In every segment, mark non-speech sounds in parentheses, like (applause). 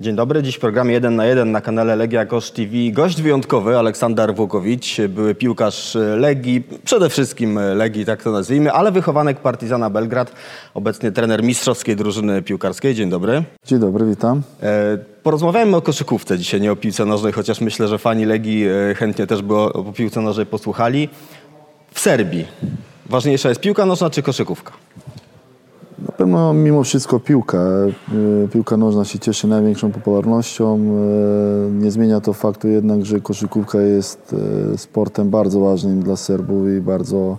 Dzień dobry, dziś w programie 1 na 1 na kanale Legia Kosz TV. Gość wyjątkowy Aleksander Włokowicz, były piłkarz Legii, przede wszystkim Legii, tak to nazwijmy, ale wychowanek Partizana Belgrad, obecnie trener mistrzowskiej drużyny piłkarskiej. Dzień dobry. Dzień dobry, witam. E, Porozmawiajmy o koszykówce dzisiaj, nie o piłce nożnej, chociaż myślę, że fani Legii e, chętnie też by o, o piłce nożnej posłuchali. W Serbii ważniejsza jest piłka nożna czy koszykówka? Na pewno mimo wszystko piłka. E, Piłka nożna się cieszy największą popularnością. E, Nie zmienia to faktu jednak, że koszykówka jest e, sportem bardzo ważnym dla Serbów i bardzo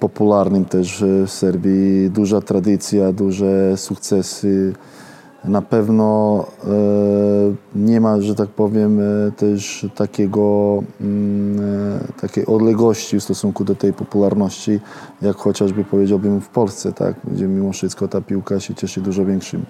popularnym też w Serbii. Duża tradycja, duże sukcesy. Na pewno e, nie ma, że tak powiem, e, też takiego, mm, e, takiej odległości w stosunku do tej popularności, jak chociażby powiedziałbym w Polsce, tak? gdzie mimo wszystko ta piłka się cieszy dużo większym,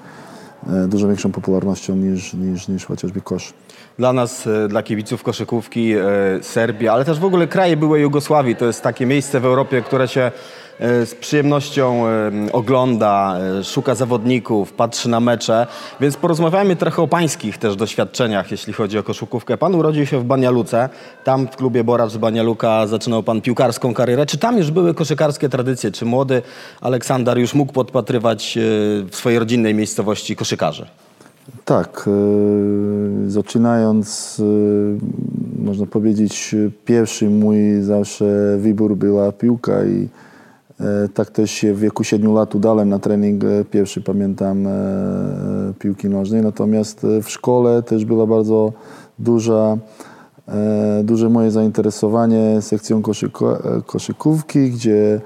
dużo większą popularnością niż, niż, niż chociażby kosz. Dla nas, dla kibiców koszykówki, Serbia, ale też w ogóle kraje byłej Jugosławii, to jest takie miejsce w Europie, które się z przyjemnością e, ogląda, e, szuka zawodników, patrzy na mecze, więc porozmawiajmy trochę o pańskich też doświadczeniach, jeśli chodzi o koszykówkę. Pan urodził się w Banialuce, tam w klubie Borac z Banialuka zaczynał pan piłkarską karierę. Czy tam już były koszykarskie tradycje? Czy młody Aleksander już mógł podpatrywać e, w swojej rodzinnej miejscowości koszykarzy? Tak, e, zaczynając, e, można powiedzieć, pierwszy mój zawsze wybór była piłka i e, tak też się w wieku 7 lat udałem na trening. e, Pierwszy pamiętam e, piłki nożnej, natomiast e, w szkole też była bardzo duża, e, duże moje zainteresowanie sekcją e, koszykówki, gdzie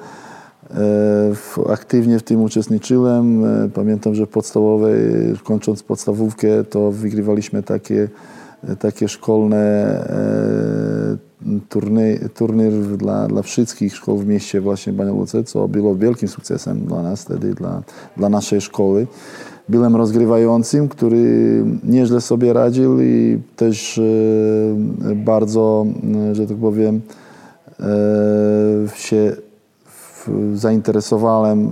E, Aktywnie w tym uczestniczyłem. E, Pamiętam, że w podstawowej, kończąc podstawówkę, to wygrywaliśmy takie, e, takie szkolne e, turniej, turniej dla, dla wszystkich szkół w mieście właśnie Banialuce, co było wielkim sukcesem dla nas wtedy, dla, dla naszej szkoły. Byłem rozgrywającym, który nieźle sobie radził i też e, bardzo, e, że tak powiem, e, się zainteresowałem e,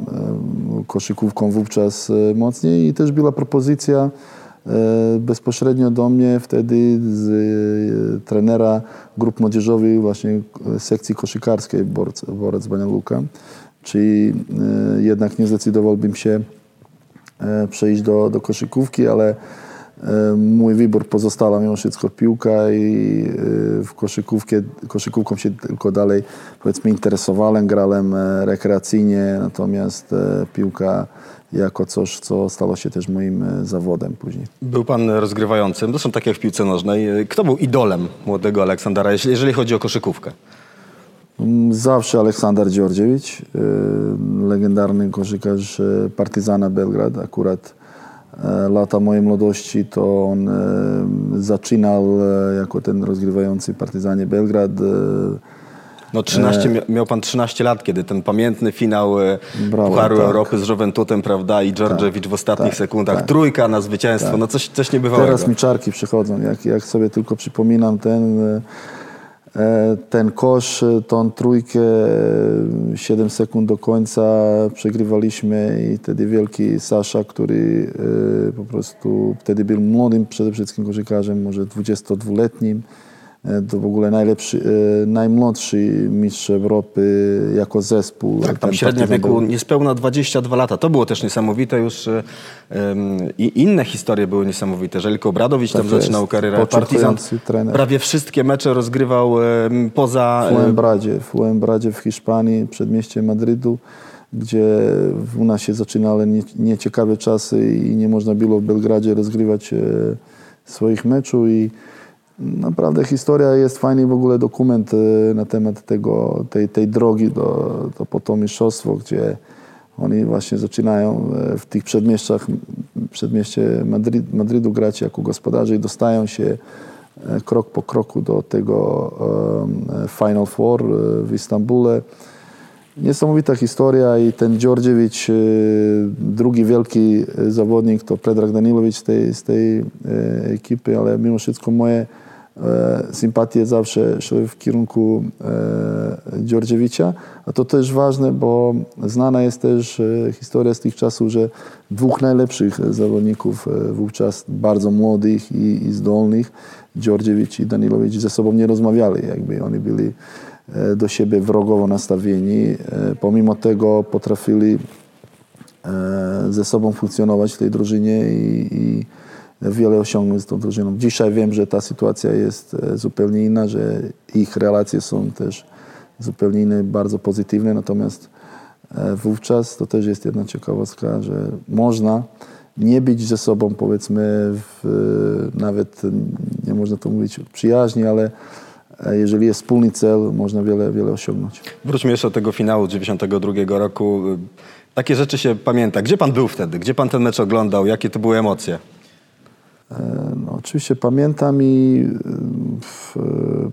koszykówką wówczas e, mocniej i też była propozycja bezpośrednio do mnie wtedy z e, trenera grup młodzieżowych właśnie e, sekcji koszykarskiej Borec, Borec Banialuka. Czyli e, jednak nie zdecydowałbym się e, przejść do, do koszykówki, ale e, mój wybór pozostała mimo wszystko piłka i e, w koszykówkę, koszykówką się tylko dalej powiedzmy interesowałem, grałem e, rekreacyjnie, natomiast e, piłka jako coś, co stało się też moim e, zawodem później. Był pan rozgrywającym, to są takie jak w piłce nożnej. Kto był idolem młodego Aleksandra, jeżeli chodzi o koszykówkę? Mm, Zawsze Aleksander Dziordziewicz, e, legendarny koszykarz e, Partyzana Belgrad. Akurat lata mojej młodości to on zaczynał jako ten rozgrywający Partyzanie Belgrad. E, No 13, mia- miał pan 13 lat, kiedy ten pamiętny finał e, Brawo, Pucharu tak. Europy z Juventutem, prawda, i Dżordżewicz w ostatnich tak, sekundach, tak. trójka na zwycięstwo, no coś, coś niebywałego. Teraz mi czarki przychodzą. Jak, jak sobie tylko przypominam ten, e, e, ten kosz, e, tą trójkę, e, 7 sekund do końca przegrywaliśmy i wtedy wielki Sasza, który e, po prostu wtedy był młodym przede wszystkim koszykarzem, może 22-letnim. E, To w ogóle najlepszy, e, najmłodszy mistrz Europy jako zespół. Tak, tam średnia wieku był- niespełna 22 lata. To było też niesamowite już. e, em, I inne historie były niesamowite. Żeliko Obradowicz tam Tak jest. zaczynał karierę. Partizan trener. prawie wszystkie mecze rozgrywał em, poza... W e, Fuenbradzie, w Fuenbradzie w Hiszpanii, przedmieście Madrytu, gdzie u nas się zaczynały nie- nieciekawe czasy i nie można było w Belgradzie rozgrywać e, swoich meczów i naprawdę historia jest fajny w ogóle dokument e, na temat tego, tej, tej drogi do, do po to mistrzostwo, gdzie oni właśnie zaczynają e, w tych przedmieściach, przedmieście Madryt, Madrytu grać jako gospodarze i dostają się e, krok po kroku do tego em, Final Four w Istambule. Niesamowita historia i ten Dżordziewicz, e, drugi wielki zawodnik, to Predrag Danilowicz z tej, z tej ekipy, ale mimo wszystko moje e, sympatie zawsze szły w kierunku e, Dziordziewicza, a to też ważne, bo znana jest też e, historia z tych czasów, że dwóch najlepszych zawodników wówczas, bardzo młodych i, i zdolnych, Dziordziewicz i Danilowicz ze sobą nie rozmawiali, jakby oni byli do siebie wrogowo nastawieni. Pomimo tego potrafili ze sobą funkcjonować w tej drużynie i, i wiele osiągnąć z tą drużyną. Dzisiaj wiem, że ta sytuacja jest e, zupełnie inna, że ich relacje są też zupełnie inne, bardzo pozytywne, natomiast e, wówczas to też jest jedna ciekawostka, że można nie być ze sobą powiedzmy w, nawet nie można to mówić przyjaźni, ale e, jeżeli jest wspólny cel, można wiele, wiele osiągnąć. Wróćmy jeszcze do tego finału 92 roku. Takie rzeczy się pamięta. Gdzie pan był wtedy? Gdzie pan ten mecz oglądał? Jakie to były emocje? No, oczywiście pamiętam i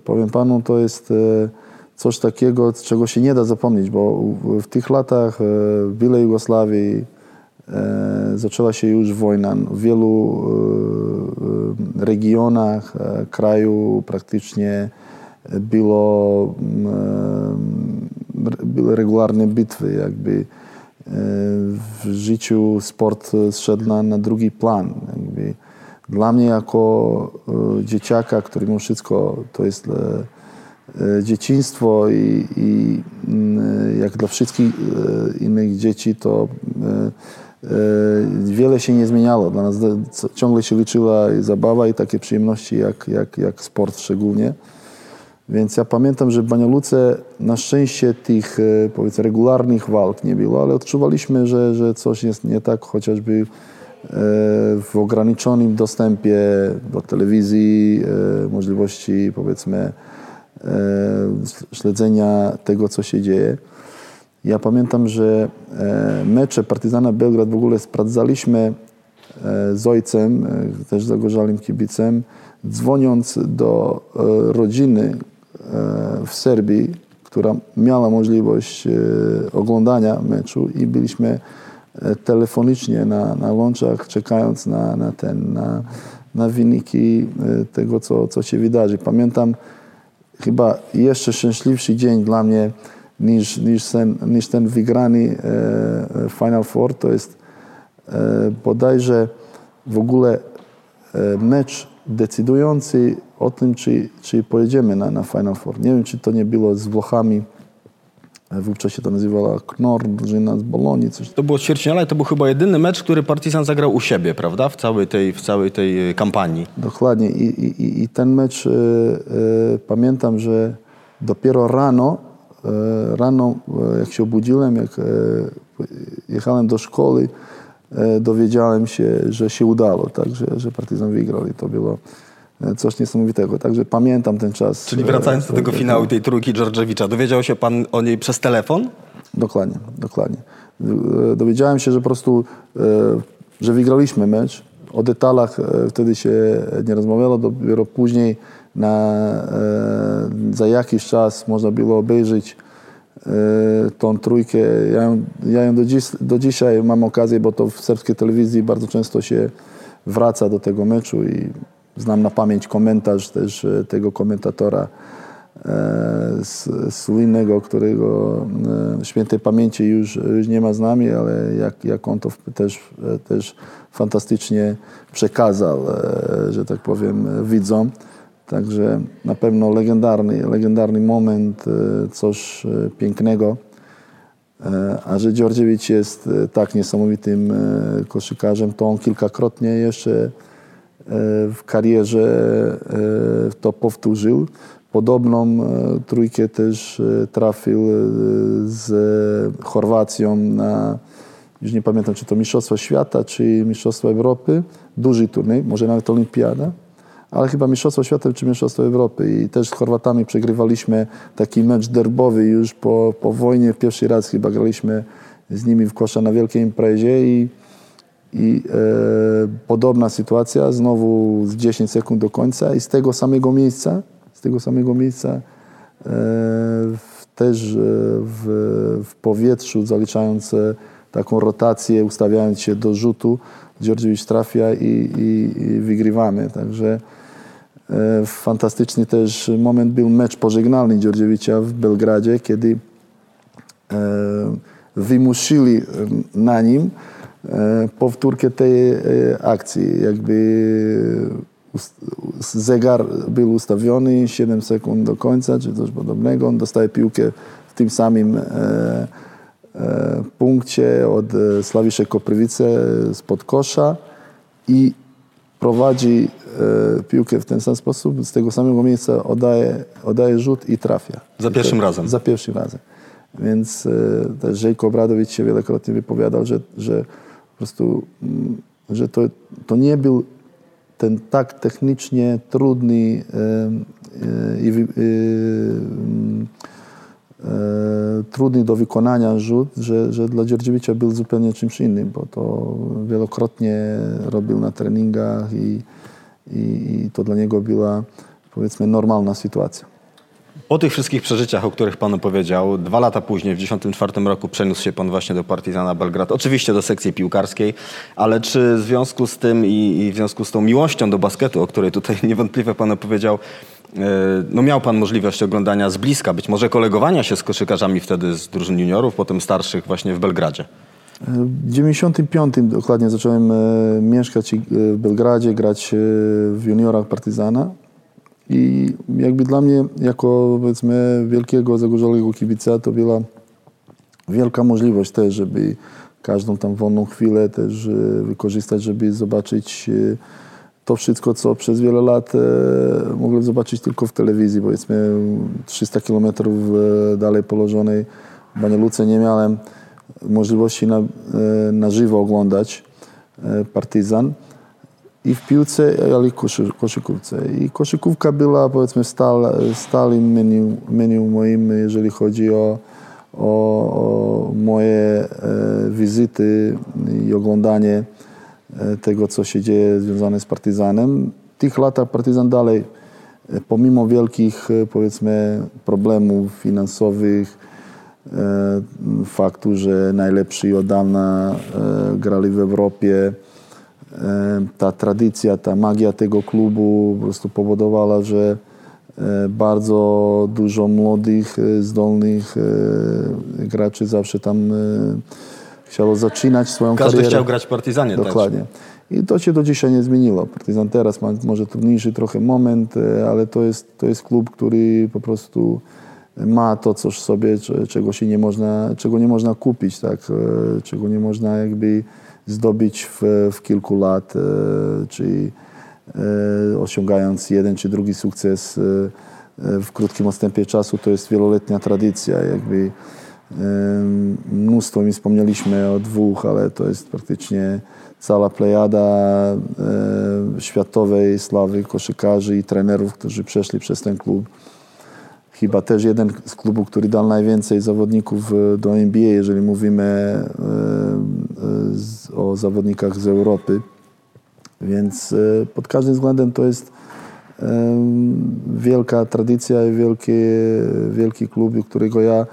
powiem panu, to jest y, coś takiego, czego się nie da zapomnieć, bo w, tych latach y, w byłej Jugosławii y, zaczęła się już wojna. W wielu regionach kraju praktycznie było, były regularne bitwy, jakby w życiu sport zszedł na, na drugi plan. Jakby dla mnie jako e, dzieciaka, który mimo wszystko to jest e, e, dzieciństwo i, i mm, jak dla wszystkich innych dzieci, to wiele się nie zmieniało. Dla nas ciągle się liczyła zabawa i takie przyjemności jak, jak, jak sport szczególnie. Więc ja pamiętam, że w Banialuce na szczęście tych powiedzmy regularnych walk nie było, ale odczuwaliśmy, że, że coś jest nie tak, chociażby w ograniczonym dostępie do telewizji, e, możliwości powiedzmy e, śledzenia tego, co się dzieje. Ja pamiętam, że e, mecze Partyzana Belgrad w ogóle sprawdzaliśmy z ojcem, też zagorzałym kibicem, dzwoniąc do rodziny w Serbii, która miała możliwość oglądania meczu i byliśmy telefonicznie na, na łączach, czekając na, na, ten, na, na wyniki e, tego, co, co się wydarzy. Pamiętam chyba jeszcze szczęśliwszy dzień dla mnie niż, niż, ten, niż ten wygrany e, e, Final Four, to jest e, bodajże w ogóle e, mecz decydujący o tym, czy, czy pojedziemy na, na Final Four. Nie wiem, czy to nie było z Włochami, e, wówczas się to nazywała Knor, drużyna z Bolonii, coś To było ćwierćfinale, to był chyba jedyny mecz, który Partizan zagrał u siebie, prawda? W całej tej, w całej tej e, kampanii. Dokładnie. I, i, i ten mecz e, e, pamiętam, że dopiero rano, e, rano e, jak się obudziłem, jak e, jechałem do szkoły, e, dowiedziałem się, że się udało, tak, że, że Partizan wygrał i to było e, coś niesamowitego. Także pamiętam ten czas. Czyli wracając do e, tego e, finału tej trójki Dżordżewicza, dowiedział się pan o niej przez telefon? Dokładnie, dokładnie. E, Dowiedziałem się, że po prostu, e, że wygraliśmy mecz. O detalach e, wtedy się nie rozmawiało, dopiero później na, e, za jakiś czas można było obejrzeć e, tą trójkę. Ja ją, ja ją do, dziś, do dzisiaj mam okazję, bo to w serbskiej telewizji bardzo często się wraca do tego meczu i znam na pamięć komentarz też e, tego komentatora e, słynnego, którego e, świętej pamięci już, już nie ma z nami, ale jak, jak on to też, e, też fantastycznie przekazał, e, że tak powiem, widzom. Także na pewno legendarny, legendarny moment, e, coś e, pięknego. E, A że Dziordziewicz jest e, tak niesamowitym e, koszykarzem, to on kilkakrotnie jeszcze e, w karierze e, to powtórzył. Podobną e, trójkę też e, trafił e, z Chorwacją na, już nie pamiętam, czy to Mistrzostwa Świata, czy Mistrzostwa Europy. Duży turniej, może nawet Olimpiada ale chyba Mistrzostwo Świata czy Mistrzostwo Europy i też z Chorwatami przegrywaliśmy taki mecz derbowy już po, po wojnie. Pierwszy raz chyba graliśmy z nimi w kosza na wielkiej imprezie i, i e, podobna sytuacja, znowu z 10 sekund do końca i z tego samego miejsca, z tego samego miejsca e, w, też e, w, w powietrzu, zaliczając e, taką rotację, ustawiając się do rzutu, Dziordziewicz trafia i, i, i wygrywamy. Także E, Fantastyczny też moment był mecz pożegnalny Dziordziewicza w Belgradzie, kiedy e, wymusili na nim powtórkę tej e, akcji. Jakby zegar był ustawiony, 7 sekund do końca, czy coś podobnego. On dostaje piłkę w tym samym e, e, punkcie od e, Slawisze Koprywice spod kosza i prowadzi e, piłkę w ten sam sposób, z tego samego miejsca oddaje, oddaje rzut i trafia. Za I pierwszym to- razem. Za pierwszym razem. Więc e, też Żejko Obradowicz się wielokrotnie wypowiadał, że, że prostu, mm, że to, to nie był ten tak technicznie trudny e, e, i e, mm, e, trudny do wykonania rzut, że, że dla Dzierdziewicza był zupełnie czymś innym, bo to wielokrotnie robił na treningach i, i, i to dla niego była powiedzmy normalna sytuacja. Po tych wszystkich przeżyciach, o których Pan opowiedział, dwa lata później, w 1994 roku, przeniósł się Pan właśnie do Partizana Belgrad, oczywiście do sekcji piłkarskiej, ale czy w związku z tym i, i w związku z tą miłością do basketu, o której tutaj (laughs) niewątpliwie Pan opowiedział, e, no miał Pan możliwość oglądania z bliska, być może kolegowania się z koszykarzami wtedy z drużyn juniorów, potem starszych właśnie w Belgradzie? W 95 dokładnie zacząłem e, mieszkać e, w Belgradzie, grać w juniorach Partyzana i jakby dla mnie jako powiedzmy wielkiego zagorzałego kibica to była wielka możliwość też, żeby każdą tam wolną chwilę też e, wykorzystać, żeby zobaczyć e, to wszystko, co przez wiele lat e, mogłem zobaczyć tylko w telewizji. Powiedzmy 300 kilometrów dalej położonej Banja Luce nie miałem możliwości na, na żywo oglądać Partyzan i w piłce, ale i koszy, koszykówce. I koszykówka była powiedzmy stal, stałym menu, menu moim, jeżeli chodzi o, o, o moje e, wizyty i oglądanie e, tego, co się dzieje związane z Partyzanem. W tych latach Partyzan dalej, e, pomimo wielkich e, powiedzmy problemów finansowych, e, faktu, że najlepsi od dawna e, grali w Europie, ta tradycja, ta magia tego klubu po prostu powodowała, że e, bardzo dużo młodych, e, zdolnych e, graczy zawsze tam chciało zaczynać swoją Każdy karierę. chciał grać w Partyzanie Dokładnie. I to się do dzisiaj nie zmieniło. Partyzan teraz ma może trudniejszy trochę moment, ale to jest, to jest klub, który po prostu ma to coś w sobie, cze- czego się nie można, czego nie można kupić, tak? Czego nie można jakby zdobyć w, w kilku lat, e, czyli e, osiągając jeden czy drugi sukces e, w krótkim odstępie czasu, to jest wieloletnia tradycja. Jakby Mnóstwo mi wspomnieliśmy o dwóch, ale to jest praktycznie cała plejada światowej sławy koszykarzy i trenerów, którzy przeszli przez ten klub. Chyba też jeden z klubów, który dał najwięcej zawodników do NBA, jeżeli mówimy z, o zawodnikach z Europy. Więc e, pod każdym względem to jest wielka tradycja i wielkie, wielki klub, którego ja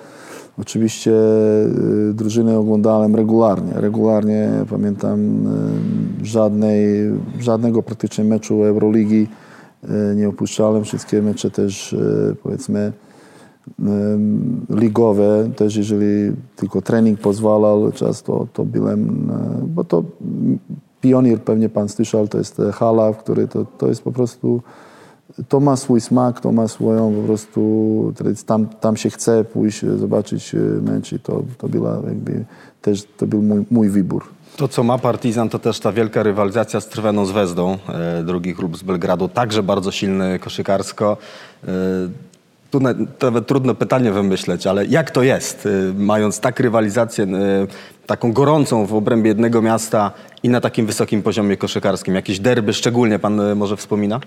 oczywiście e, drużynę oglądałem regularnie. Regularnie pamiętam żadnej, żadnego praktycznie meczu Euroligi e, nie opuszczałem. Wszystkie mecze też powiedzmy ligowe, też jeżeli tylko trening pozwalał czas, to, byłem, e, bo to Pionier pewnie pan słyszał, to jest e, hala, w której to, to jest po prostu, to ma swój smak, to ma swoją po prostu, tam, tam się chce pójść, e, zobaczyć mecz i to, to była jakby też, to był mój, mój wybór. To, co ma Partizan, to też ta wielka rywalizacja z Trweną Zvezdą, drugi klub z Belgradu, także bardzo silny koszykarsko. Tu na- nawet trudno pytanie wymyśleć, ale jak to jest, e, mając tak rywalizację, e, taką gorącą w obrębie jednego miasta i na takim wysokim poziomie koszykarskim? Jakieś derby szczególnie pan e, może wspomina?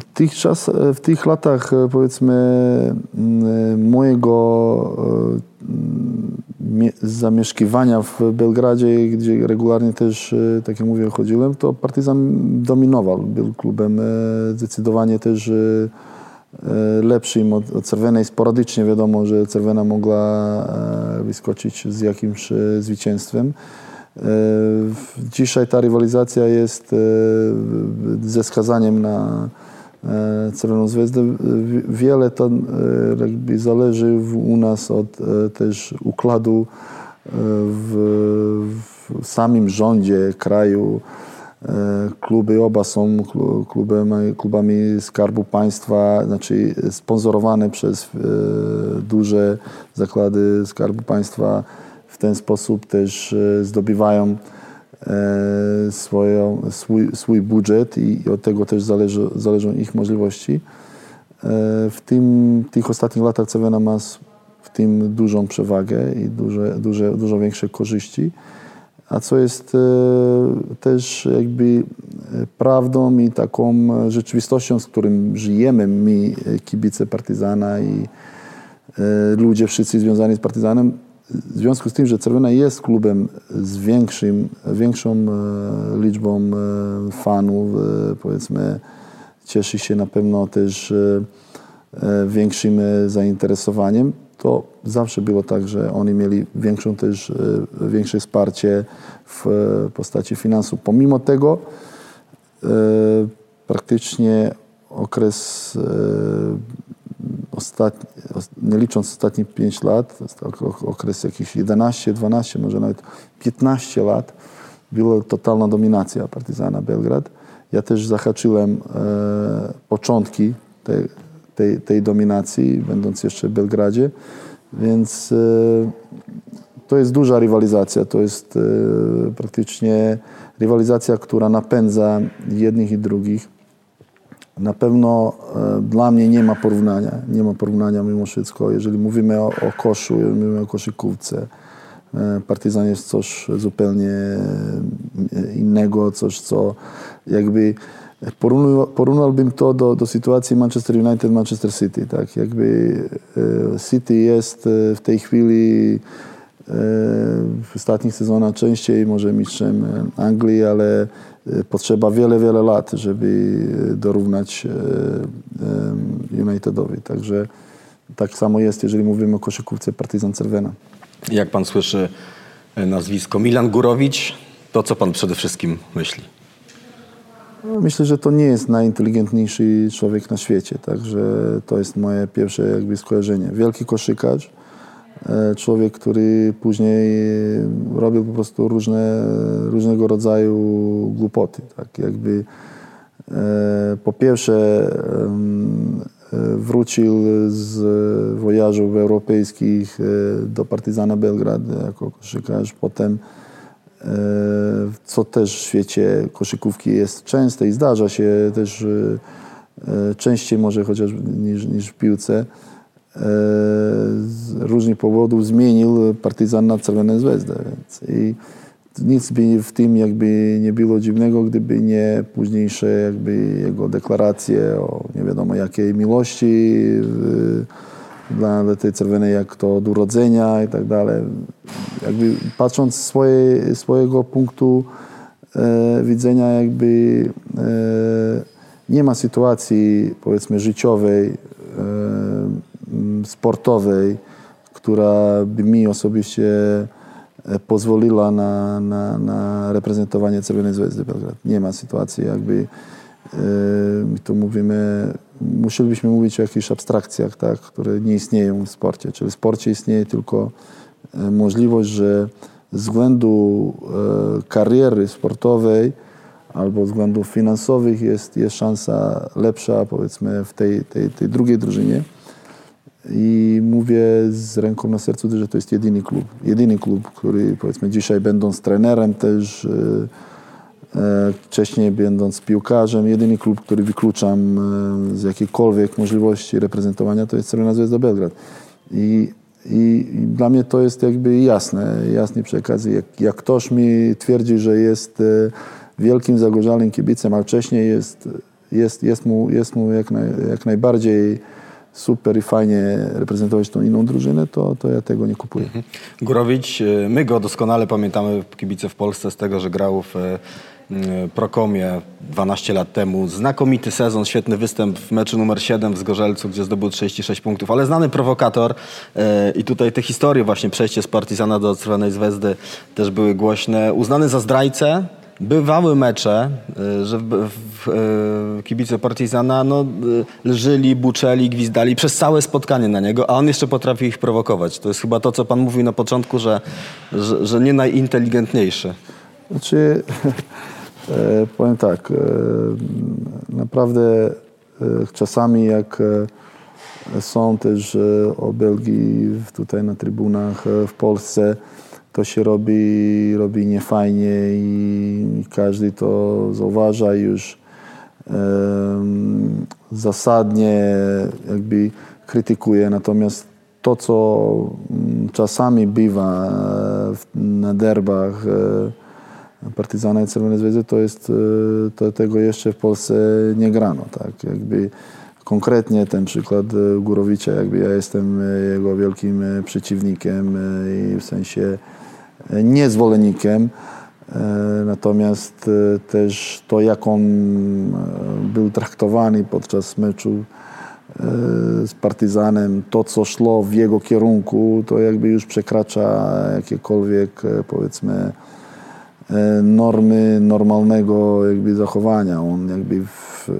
W tych, czas, w tych latach powiedzmy mojego zamieszkiwania w Belgradzie, gdzie regularnie też, e, tak jak mówię, chodziłem, to Partyzan dominował. Był klubem e, zdecydowanie też e, lepszym od, od Cerwenej. Sporadycznie wiadomo, że Cerwena mogła wyskoczyć z jakimś zwycięstwem. Dzisiaj ta rywalizacja jest ze skazaniem na Czerwoną Zvezdę. Wiele to jakby zależy u nas od też układu w, w samym rządzie kraju. Kluby oba są klubami, klubami Skarbu Państwa, znaczy sponsorowane przez duże zakłady Skarbu Państwa. W ten sposób też zdobywają swoją, swój, swój budżet i od tego też zależy, zależą ich możliwości. W tym, tych ostatnich latach Cewena ma w tym dużą przewagę i duże, duże, dużo większe korzyści. A co jest e, też jakby prawdą i taką rzeczywistością, z którym żyjemy my, kibice Partyzana i e, ludzie wszyscy związani z Partyzanem, w związku z tym, że Czerwona jest klubem z większym, większą e, liczbą e, fanów, e, powiedzmy, cieszy się na pewno też większym zainteresowaniem, to zawsze było tak, że oni mieli większą też, większe wsparcie w postaci finansów. Pomimo tego praktycznie okres ostatni, nie licząc ostatnich 5 lat, okres jakichś 11, 12, może nawet 15 lat, była totalna dominacja Partyzana Belgrad. Ja też zahaczyłem e, początki tej, tej, tej, dominacji, będąc jeszcze w Belgradzie, więc e, to jest duża rywalizacja, to jest e, praktycznie rywalizacja, która napędza jednych i drugich. Na pewno e, dla mnie nie ma porównania. Nie ma porównania mimo wszystko. Jeżeli mówimy o, o koszu, mówimy o koszykówce, e, Partyzan jest coś zupełnie e, innego, coś co jakby porównałbym to do, do sytuacji Manchester United, Manchester City. Tak? Jakby City jest w tej chwili w ostatnich sezonach częściej może mistrzem Anglii, ale E, potrzeba wiele, wiele lat, żeby dorównać e, Unitedowi. Także tak samo jest, jeżeli mówimy o koszykówce Partizan Cerwena. Jak pan słyszy e, nazwisko Milan Gurowicz, to co pan przede wszystkim myśli? No, myślę, że to nie jest najinteligentniejszy człowiek na świecie, także to jest moje pierwsze jakby skojarzenie. Wielki koszykarz, E, człowiek, który później robił po prostu różne, różnego rodzaju głupoty. Tak? Jakby, e, po pierwsze e, wrócił z wojażów europejskich do Partyzana Belgrad jako koszykarz. Potem, co też w świecie koszykówki jest częste i zdarza się też częściej może chociaż niż, niż w piłce, z różnych powodów zmienił partyzan na Czerwoną Zvezdę. Więc I nic by w tym jakby nie było dziwnego, gdyby nie późniejsze jakby jego deklaracje o nie wiadomo jakiej miłości dla, dla tej czerwonej, jak to od urodzenia i tak dalej. Jakby patrząc z swoje, swojego punktu e, widzenia jakby e, nie ma sytuacji powiedzmy życiowej e, sportowej, która by mi osobiście e, pozwoliła na, na, na reprezentowanie Czerwonej Zvezdy Belgrad. Nie ma sytuacji jakby, e, my tu mówimy, musielibyśmy mówić o jakichś abstrakcjach, tak, które nie istnieją w sporcie. Czyli w sporcie istnieje tylko e, możliwość, że z względu kariery sportowej albo względów finansowych jest, jest szansa lepsza powiedzmy w tej, tej, tej drugiej drużynie. I mówię z ręką na sercu, że to jest jedyny klub. Jedyny klub, który powiedzmy dzisiaj będąc trenerem też, e, e, wcześniej będąc piłkarzem, jedyny klub, który wykluczam e, z jakiejkolwiek możliwości reprezentowania, to jest Czerwona Zvezda Belgrad. I, i, I, dla mnie to jest jakby jasne, jasny przekaz. Jak, jak ktoś mi twierdzi, że jest wielkim zagorzalnym kibicem, a wcześniej jest, jest, jest mu, jest mu jak, naj, jak najbardziej super i fajnie reprezentować tą inną drużynę, to, to ja tego nie kupuję. Mhm. Górowicz, e, my go doskonale pamiętamy, kibice w Polsce, z tego, że grał w mm, Prokomie 12 lat temu. Znakomity sezon, świetny występ w meczu numer 7 w Zgorzelcu, gdzie zdobył 36 punktów, ale znany prowokator e, i tutaj te historie właśnie, przejście z Partizana do Czerwonej Zvezdy też były głośne. Uznany za zdrajcę, Bywały mecze, e, że w, w, e, kibice Partizana no, e, lżyli, buczeli, gwizdali przez całe spotkanie na niego, a on jeszcze potrafi ich prowokować. To jest chyba to, co pan mówił na początku, że, że, że nie najinteligentniejszy. Znaczy, (laughs) e, powiem tak, e, naprawdę e, czasami jak są też obelgi tutaj na trybunach w Polsce, to się robi, robi niefajnie i każdy to zauważa już zasadnie jakby krytykuje. Natomiast to, co mm, czasami bywa e, na derbach e, Partyzana i Czerwonej Zvezdy, to jest, e, to tego jeszcze w Polsce nie grano. Tak? Jakby konkretnie ten przykład Górowicza, jakby ja jestem jego wielkim przeciwnikiem i w sensie e, niezwolennikiem. E, Natomiast e, też to, jak on e, był traktowany podczas meczu z Partyzanem, to co szło w jego kierunku, to jakby już przekracza jakiekolwiek powiedzmy normy normalnego jakby zachowania. On jakby w,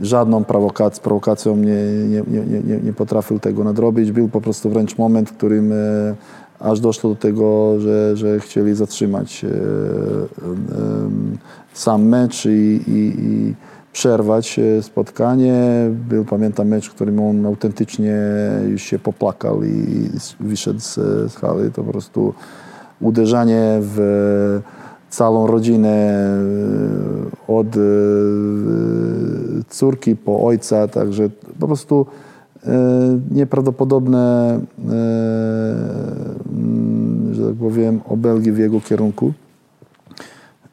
żadną prowokac- prowokacją nie, nie, nie, nie, nie potrafił tego nadrobić. Był po prostu wręcz moment, w którym aż doszło do tego, że, że chcieli zatrzymać e, em, sam mecz i, i, i przerwać e, spotkanie. Był, pamiętam, mecz, w którym on autentycznie już się popłakał i wyszedł z, z hali. To po prostu uderzanie w całą rodzinę e, od e, córki po ojca, także po prostu e, nieprawdopodobne, e, mm, że tak powiem, obelgi w jego kierunku,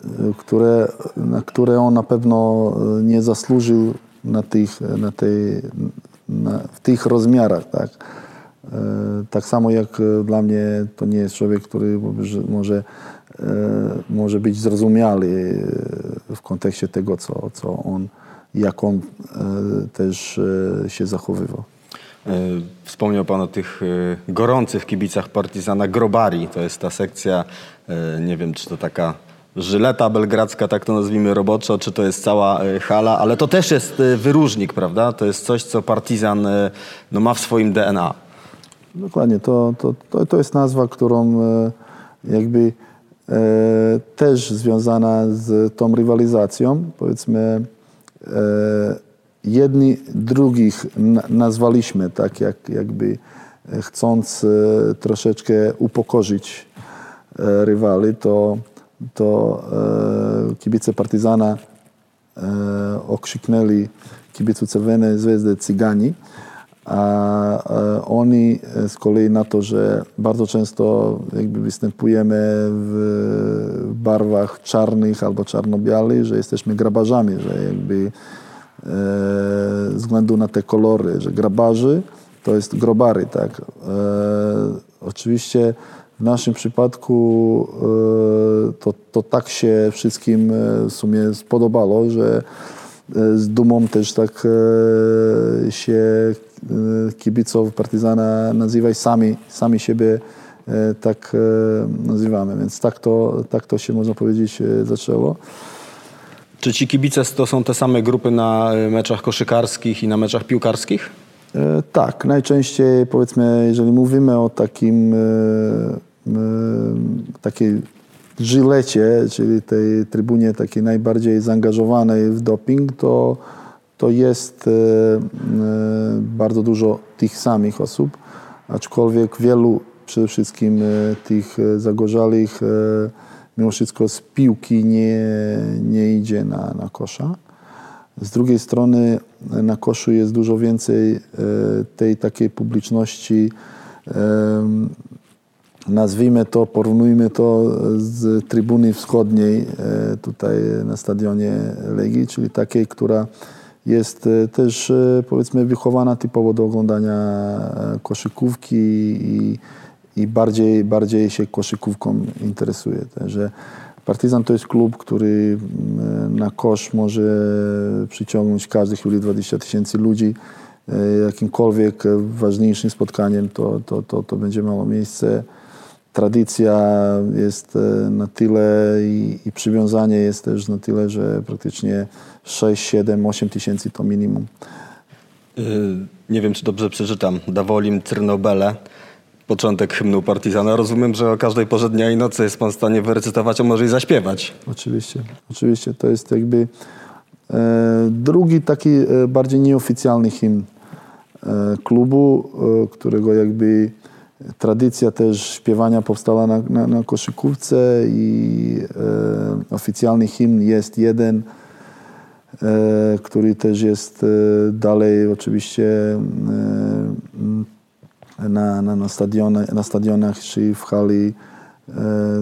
e, które, na które on na pewno e, nie zasłużył na tych, na tej, na, w tych rozmiarach. Tak? E, Tak samo jak e, dla mnie to nie jest człowiek, który że może, e, może być zrozumiały e, w kontekście tego, co, co on, jak on e, też e, się zachowywał. E, Wspomniał Pan o tych e, gorących kibicach Partizana Grobari. To jest ta sekcja, e, nie wiem, czy to taka żyleta belgradzka, tak to nazwijmy roboczo, czy to jest cała hala, ale to też jest wyróżnik, prawda? To jest coś, co Partizan no, ma w swoim DNA. Dokładnie, to, to, to, to jest nazwa, którą jakby e, też związana z tą rywalizacją. Powiedzmy, e, jedni drugich na, nazwaliśmy tak, jak, jakby e, chcąc e, troszeczkę upokorzyć e, rywali, to, to kibice Partyzana e, okrzyknęli kibicu Czerwonej Zvezdy Cygani, a oni z kolei na to, że bardzo często jakby występujemy w barwach czarnych albo czarno-białych, że jesteśmy grabarzami, że jakby ze względu na te kolory, że grabarzy to jest grobary, tak. E, oczywiście w naszym przypadku e, to, to tak się wszystkim e, w sumie spodobało, że e, z dumą też tak e, się e, kibiców Partyzana nazywaj sami, sami siebie e, tak e, nazywamy, więc tak to, tak to się można powiedzieć e, zaczęło. Czy ci kibice to są te same grupy na e, meczach koszykarskich i na meczach piłkarskich? E, Tak, najczęściej powiedzmy, jeżeli mówimy o takim e, e, takiej żylecie, czyli tej trybunie takiej najbardziej zaangażowanej w doping, to, to jest e, e, bardzo dużo tych samych osób, aczkolwiek wielu przede wszystkim tych zagorzałych e, mimo wszystko z piłki nie, nie idzie na, na kosza. Z drugiej strony na koszu jest dużo więcej e, tej takiej publiczności, nazwijmy to, porównujmy to z trybuny wschodniej e, tutaj na stadionie Legii, czyli takiej, która jest e, też powiedzmy wychowana typowo do oglądania koszykówki i, i bardziej, bardziej się koszykówką interesuje. Także Partizan to jest klub, który mm, na kosz może przyciągnąć w każdej chwili 20 tysięcy ludzi. E, Jakimkolwiek ważniejszym spotkaniem to, to, to, to będzie miało miejsce. Tradycja jest e, na tyle i, i przywiązanie jest też na tyle, że praktycznie 6, 7, 8 tysięcy to minimum. Y, Nie wiem, czy dobrze przeczytam. Dawolim Trnobele. Początek hymnu Partizana. Rozumiem, że o każdej porze dnia i nocy jest pan w stanie wyrecytować, a może i zaśpiewać. Oczywiście, oczywiście. To jest jakby e, drugi taki e, bardziej nieoficjalny hymn e, klubu, e, którego jakby tradycja też śpiewania powstała na, na, na koszykówce i e, oficjalny hymn jest jeden, e, który też jest dalej oczywiście na, na, na, stadionach, na stadionach czy w hali e,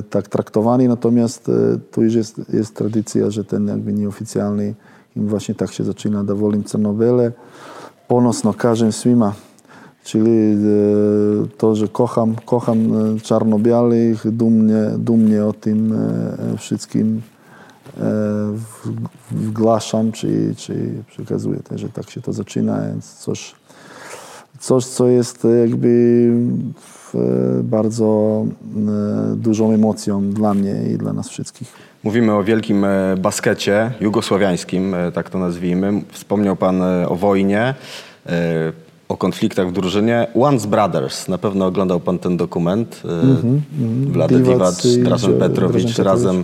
tak traktowani, natomiast e, tu już jest, jest tradycja, że ten jakby nieoficjalny im właśnie tak się zaczyna, da volim Crnobele, ponosno kažem svima, czyli e, to, że kocham, kocham czarno-białych, dumnie, dumnie o tym wszystkim wgłaszam, czy, czy przekazuję że tak się to zaczyna, więc coś, coś, co jest jakby w, bardzo e, dużą emocją dla mnie i dla nas wszystkich. Mówimy o wielkim e, baskecie jugosłowiańskim, e, tak to nazwijmy. Wspomniał pan e, o wojnie, e, o konfliktach w drużynie. Once Brothers, na pewno oglądał pan ten dokument. e, Wlade Divac Drażen Petrowicz razem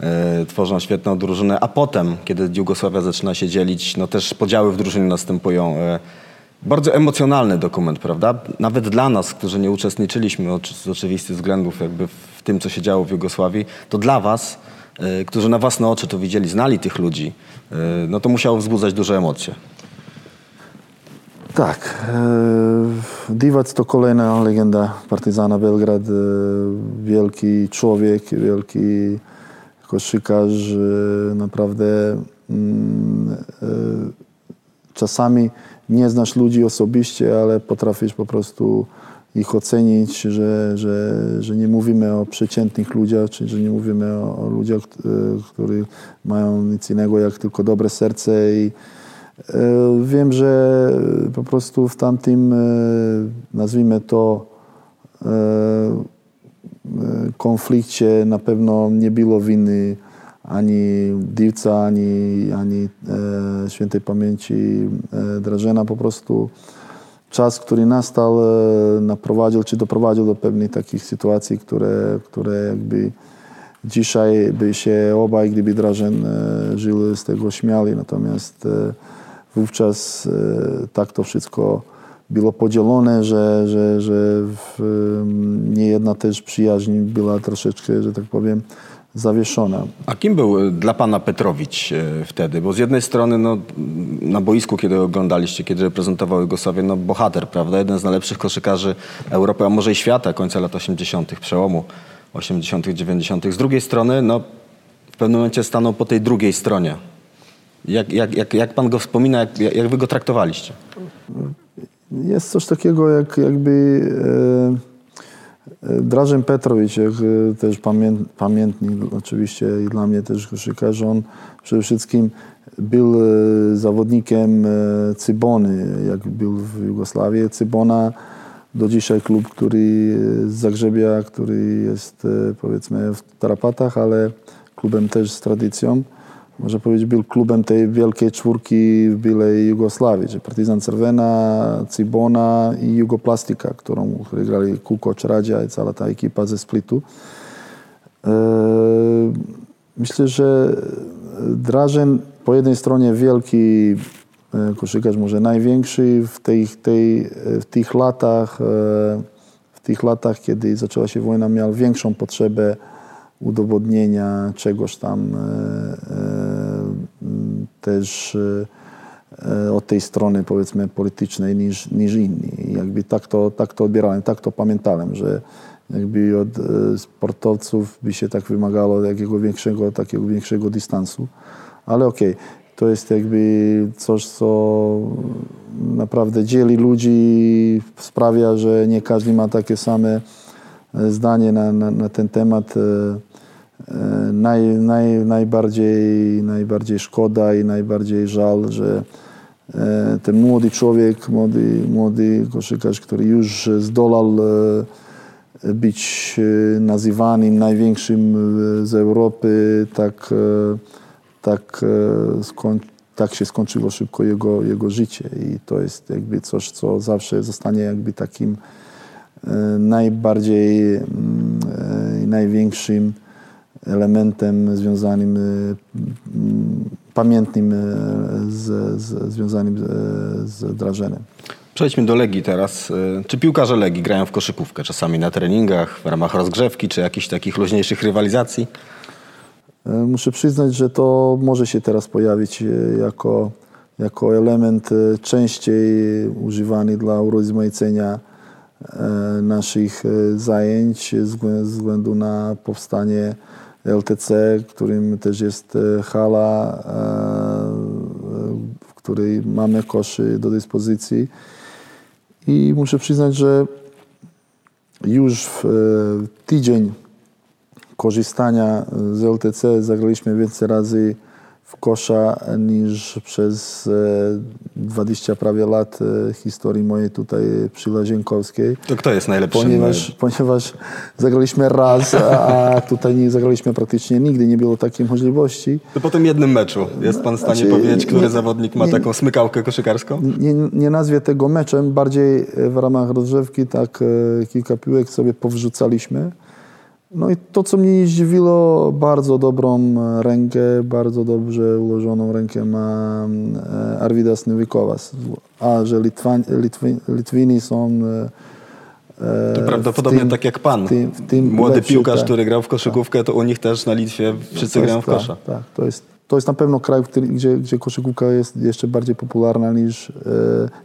e, tworzą świetną drużynę. A potem, kiedy Jugosławia zaczyna się dzielić, no też podziały w drużynie następują. Bardzo emocjonalny dokument, prawda? Nawet dla nas, którzy nie uczestniczyliśmy z oczywistych względów jakby w tym, co się działo w Jugosławii, to dla was, e, którzy na własne oczy to widzieli, znali tych ludzi, e, no to musiało wzbudzać duże emocje. Tak, e, Divac to kolejna legenda Partyzana Belgrad, wielki człowiek, wielki koszykarz, naprawdę mm, czasami nie znasz ludzi osobiście, ale potrafisz po prostu ich ocenić, że, że, że nie mówimy o przeciętnych ludziach, czy że nie mówimy o, o ludziach, e, którzy mają nic innego jak tylko dobre serce i E, Wiem, że po prostu w tamtym, e, nazwijmy to, konflikcie na pewno nie było winy ani Divca, ani, ani e, świętej pamięci e, Drażena. Po prostu czas, który nastał, e, naprowadził czy doprowadził do pewnych takich sytuacji, które, które jakby dzisiaj by się obaj, gdyby Drażen e, żył, z tego śmiali. Natomiast e, wówczas e, tak to wszystko było podzielone, że, że, że w, em, niejedna też przyjaźń była troszeczkę, że tak powiem, zawieszona. A kim był e, dla pana Petrowicz e, wtedy? Bo z jednej strony no, na boisku, kiedy oglądaliście, kiedy reprezentował Jugosławię, no bohater, prawda? Jeden z najlepszych koszykarzy Europy, a może i świata końca lat 80., przełomu 80., 90. Z drugiej strony, no, w pewnym momencie stanął po tej drugiej stronie. Jak, jak, jak, jak pan go wspomina, jak, jak wy go traktowaliście? Jest coś takiego jak jakby e, Drażen Petrowicz, jak e, też pamię, pamiętnik oczywiście i dla mnie też koszykarz, on przede wszystkim był e, zawodnikiem e, Cybony, jak był w Jugosławii. Cybona do dzisiaj klub, który z Zagrzebia, który jest powiedzmy w tarapatach, ale klubem też z tradycją można powiedzieć, był klubem tej wielkiej czwórki w byłej Jugosławii, czyli Partizan Cervena, Cibona i Jugoplastika, którą grali Kukoc, Radzia i cała ta ekipa ze Splitu. E, Myślę, że Drażen po jednej stronie wielki e, koszykarz, może największy w, tej, tej, w tych latach, e, w tych latach, kiedy zaczęła się wojna, miał większą potrzebę udowodnienia czegoś tam e, e, też e, od tej strony powiedzmy politycznej niż, niż inni. I jakby tak to, tak to odbierałem, tak to pamiętałem, że jakby od sportowców by się tak wymagało jakiego większego, takiego większego dystansu. Ale okej, to jest jakby coś, co naprawdę dzieli ludzi, sprawia, że nie każdy ma takie same zdanie na, na, na ten temat. E, e, naj, naj, najbardziej, najbardziej szkoda i najbardziej żal, że e, ten młody człowiek, młody, młody koszykarz, który już zdołał e, być nazywanym największym z Europy, tak, tak, tak się skończyło szybko jego, jego życie i to jest jakby coś, co zawsze zostanie jakby takim najbardziej mm, e, i największym elementem związanym, e, mm, pamiętnym e, z, z, związanym z, Drażenem. Przejdźmy do Legii teraz. Czy piłkarze Legii grają w koszykówkę? Czasami na treningach, w ramach rozgrzewki, czy jakichś takich luźniejszych rywalizacji? E, Muszę przyznać, że to może się teraz pojawić e, jako, jako element e, częściej używany dla urozmaicenia e, naszych e, zajęć ze względu na powstanie LTC, którym też jest e, hala, e, w której mamy koszy do dyspozycji. I muszę przyznać, że już w e, tydzień korzystania z LTC zagraliśmy więcej razy w kosza niż przez e, 20 prawie lat e, historii mojej tutaj przy Lazienkowskiej. To kto jest najlepszym? Ponieważ, ponieważ zagraliśmy raz, a tutaj nie zagraliśmy praktycznie nigdy, nie było takiej możliwości. To po tym jednym meczu jest pan w stanie Znaczy, powiedzieć, który nie- zawodnik ma nie- taką smykałkę koszykarską? Nie, nie nazwie tego meczem, bardziej e, w ramach rozgrzewki tak e, kilka piłek sobie powrzucaliśmy. No i to, co mnie nie zdziwiło, bardzo dobrą e, rękę, bardzo dobrze ułożoną rękę ma e, Arvidas Nowikowas. A że Litwi, Litwini są e, To prawdopodobnie tym- tak jak pan. tym, tym Młody lepszy, piłkarz, tak. który grał w koszykówkę, to u nich też na Litwie wszyscy grają w kosza. Tak, tak. To, jest, to jest na pewno kraj, gdzie, gdzie koszykówka jest jeszcze bardziej popularna niż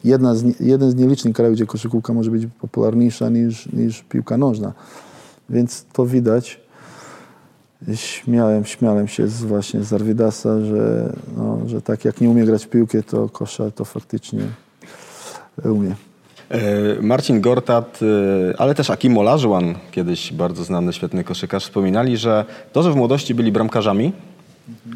jedna z, jeden z nielicznych krajów, gdzie koszykówka może być popularniejsza niż, niż piłka nożna. Więc to widać. Śmiałem, śmiałem się z, właśnie z Arvidasa, że, no, że tak jak nie umie grać piłkę, to kosza to faktycznie umie. E, Marcin Gortat, e, ale też Akim Olajuwon, kiedyś bardzo znany, świetny koszykarz, wspominali, że to, że w młodości byli bramkarzami,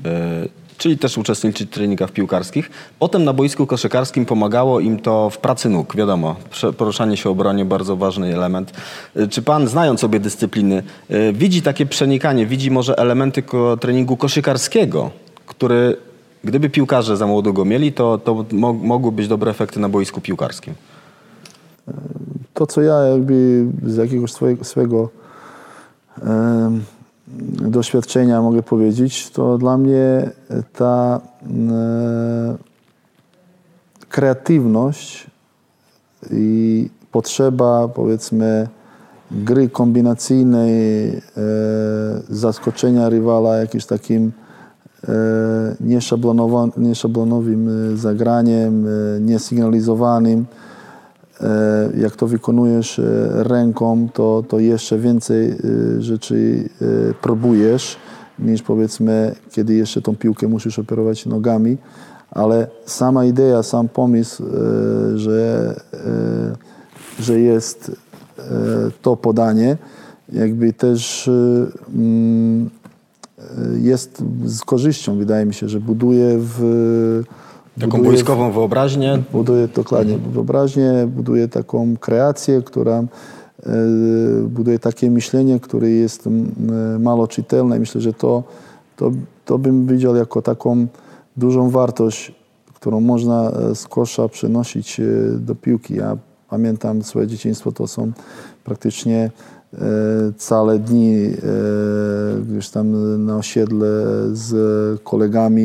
e, czyli też uczestniczyć w treningach piłkarskich, potem na boisku koszykarskim pomagało im to w pracy nóg, wiadomo, poruszanie się obronie, bardzo ważny element. E, Czy pan, znając obie dyscypliny, e, widzi takie przenikanie, widzi może elementy treningu koszykarskiego, który, gdyby piłkarze za młodo go mieli, to, to mo- mogły być dobre efekty na boisku piłkarskim? to, co ja jakby z jakiegoś swojego, swojego doświadczenia mogę powiedzieć, to dla mnie ta e, kreatywność i potrzeba, powiedzmy, gry kombinacyjnej, e, zaskoczenia rywala jakimś takim e, nieszablonowym zagraniem, e, niesygnalizowanym. E, jak to wykonujesz e, ręką, to, to jeszcze więcej e, rzeczy próbujesz niż powiedzmy, kiedy jeszcze tą piłkę musisz operować nogami, ale sama idea, sam pomysł, że, że jest to podanie, jakby też mm, jest z korzyścią, wydaje mi się, że buduje w Taką buduje w- boiskową wyobraźnię. buduje dokładnie wyobraźnię, buduje taką kreację, która e, buduje takie myślenie, które jest m, e, mało czytelne. Myślę, że to, to, to bym widział jako taką dużą wartość, którą można e, z kosza przenosić do piłki. Ja pamiętam swoje dzieciństwo, to są praktycznie całe dni gdzieś tam na osiedle z kolegami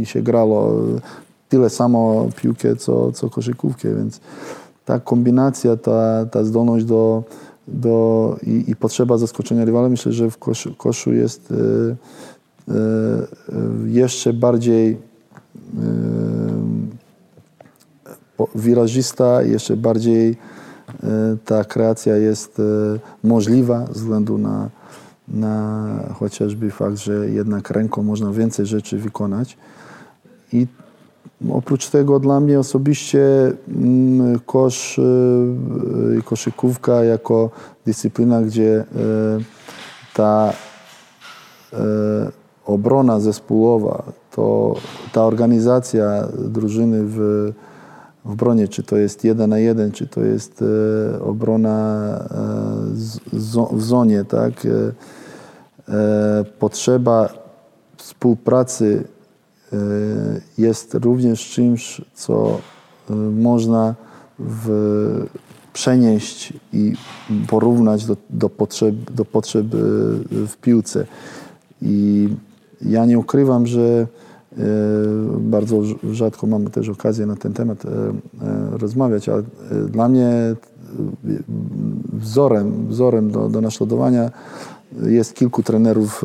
i się grało tyle samo piłkę, co, co koszykówkę, więc ta kombinacja, ta, ta zdolność do, do i, i potrzeba zaskoczenia rywala, myślę, że w koszu, koszu jest e, e, jeszcze bardziej e, po- wyrazista, jeszcze bardziej e, ta kreacja jest e, możliwa ze względu na, na chociażby fakt, że jednak ręką można więcej rzeczy wykonać. I oprócz tego dla mnie osobiście mm, kosz i koszykówka jako dyscyplina, gdzie e, ta obrona zespołowa, to ta organizacja drużyny w, w bronie, czy to jest jeden na jeden, czy to jest obrona w zonie, tak? Potrzeba współpracy jest również czymś, co e, można w, przenieść i porównać do, do potrzeb, do potrzeb e, w piłce. I ja nie ukrywam, że bardzo rz- rzadko mamy też okazję na ten temat rozmawiać, ale dla mnie wzorem, wzorem do, do naśladowania jest kilku trenerów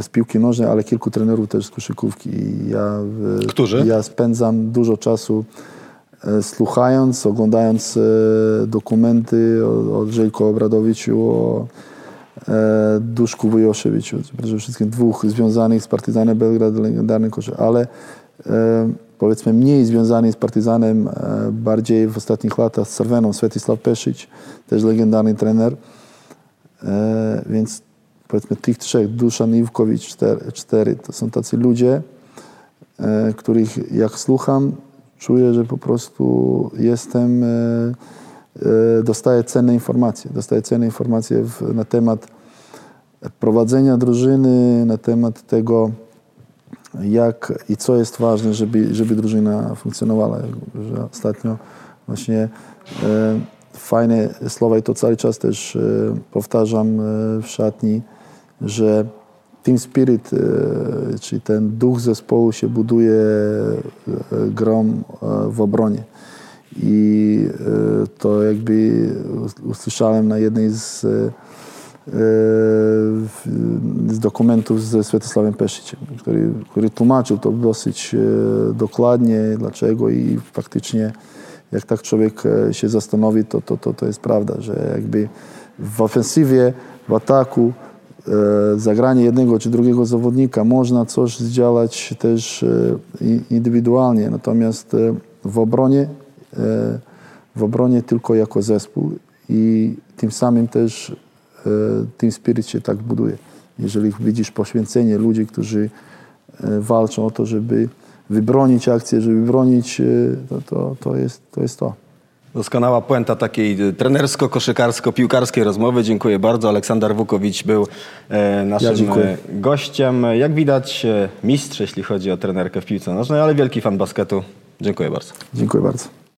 z piłki nożnej, ale kilku trenerów też z koszykówki. I Ja, w- Którzy? Ja spędzam dużo czasu e, słuchając, oglądając e, dokumenty o, o Żeljko Obradowiczu, o e, Duszku Wojoszewiczu, przede wszystkim dwóch związanych z Partyzanem Belgrad, legendarny koszy, ale e, powiedzmy mniej związany z Partyzanem, e, bardziej w ostatnich latach z Cerveną, Svetisław Peszyć, też legendarny trener. Więc powiedzmy tych trzech, Duszan Iwkowicz, cztery, cztery, to są tacy ludzie, e, których jak słucham, czuję, że po prostu jestem, e, e, dostaję cenne informacje. Dostaję cenne informacje w, na temat prowadzenia drużyny, na temat tego, jak i co jest ważne, żeby, żeby drużyna funkcjonowała. Że ostatnio właśnie e, fajne słowa i to cały czas też e, powtarzam e, w szatni, że team spirit, e, czyli ten duch zespołu się buduje e, grom e, w obronie. I to jakby us- usłyszałem na jednej z, z dokumentów ze Światosławem Peszyciem, który, który tłumaczył to dosyć dokładnie, dlaczego i faktycznie jak tak człowiek się zastanowi, to, to, to, to jest prawda, że jakby w ofensywie, w ataku zagranie jednego czy drugiego zawodnika można coś zdziałać też e, indywidualnie, natomiast e, w obronie e, w obronie tylko jako zespół i tym samym też e, Team Spirit się tak buduje. Jeżeli widzisz poświęcenie ludzi, którzy e, walczą o to, żeby wybronić akcję, żeby bronić, e, to, to, to, jest, to jest to. Doskonała puenta takiej trenersko-koszykarsko-piłkarskiej rozmowy. Dziękuję bardzo. Aleksander Wukowicz był e, naszym Ja e, gościem. Jak widać, e, mistrz, jeśli chodzi o trenerkę w piłce nożnej, ale wielki fan basketu. Dziękuję bardzo. Dziękuję bardzo.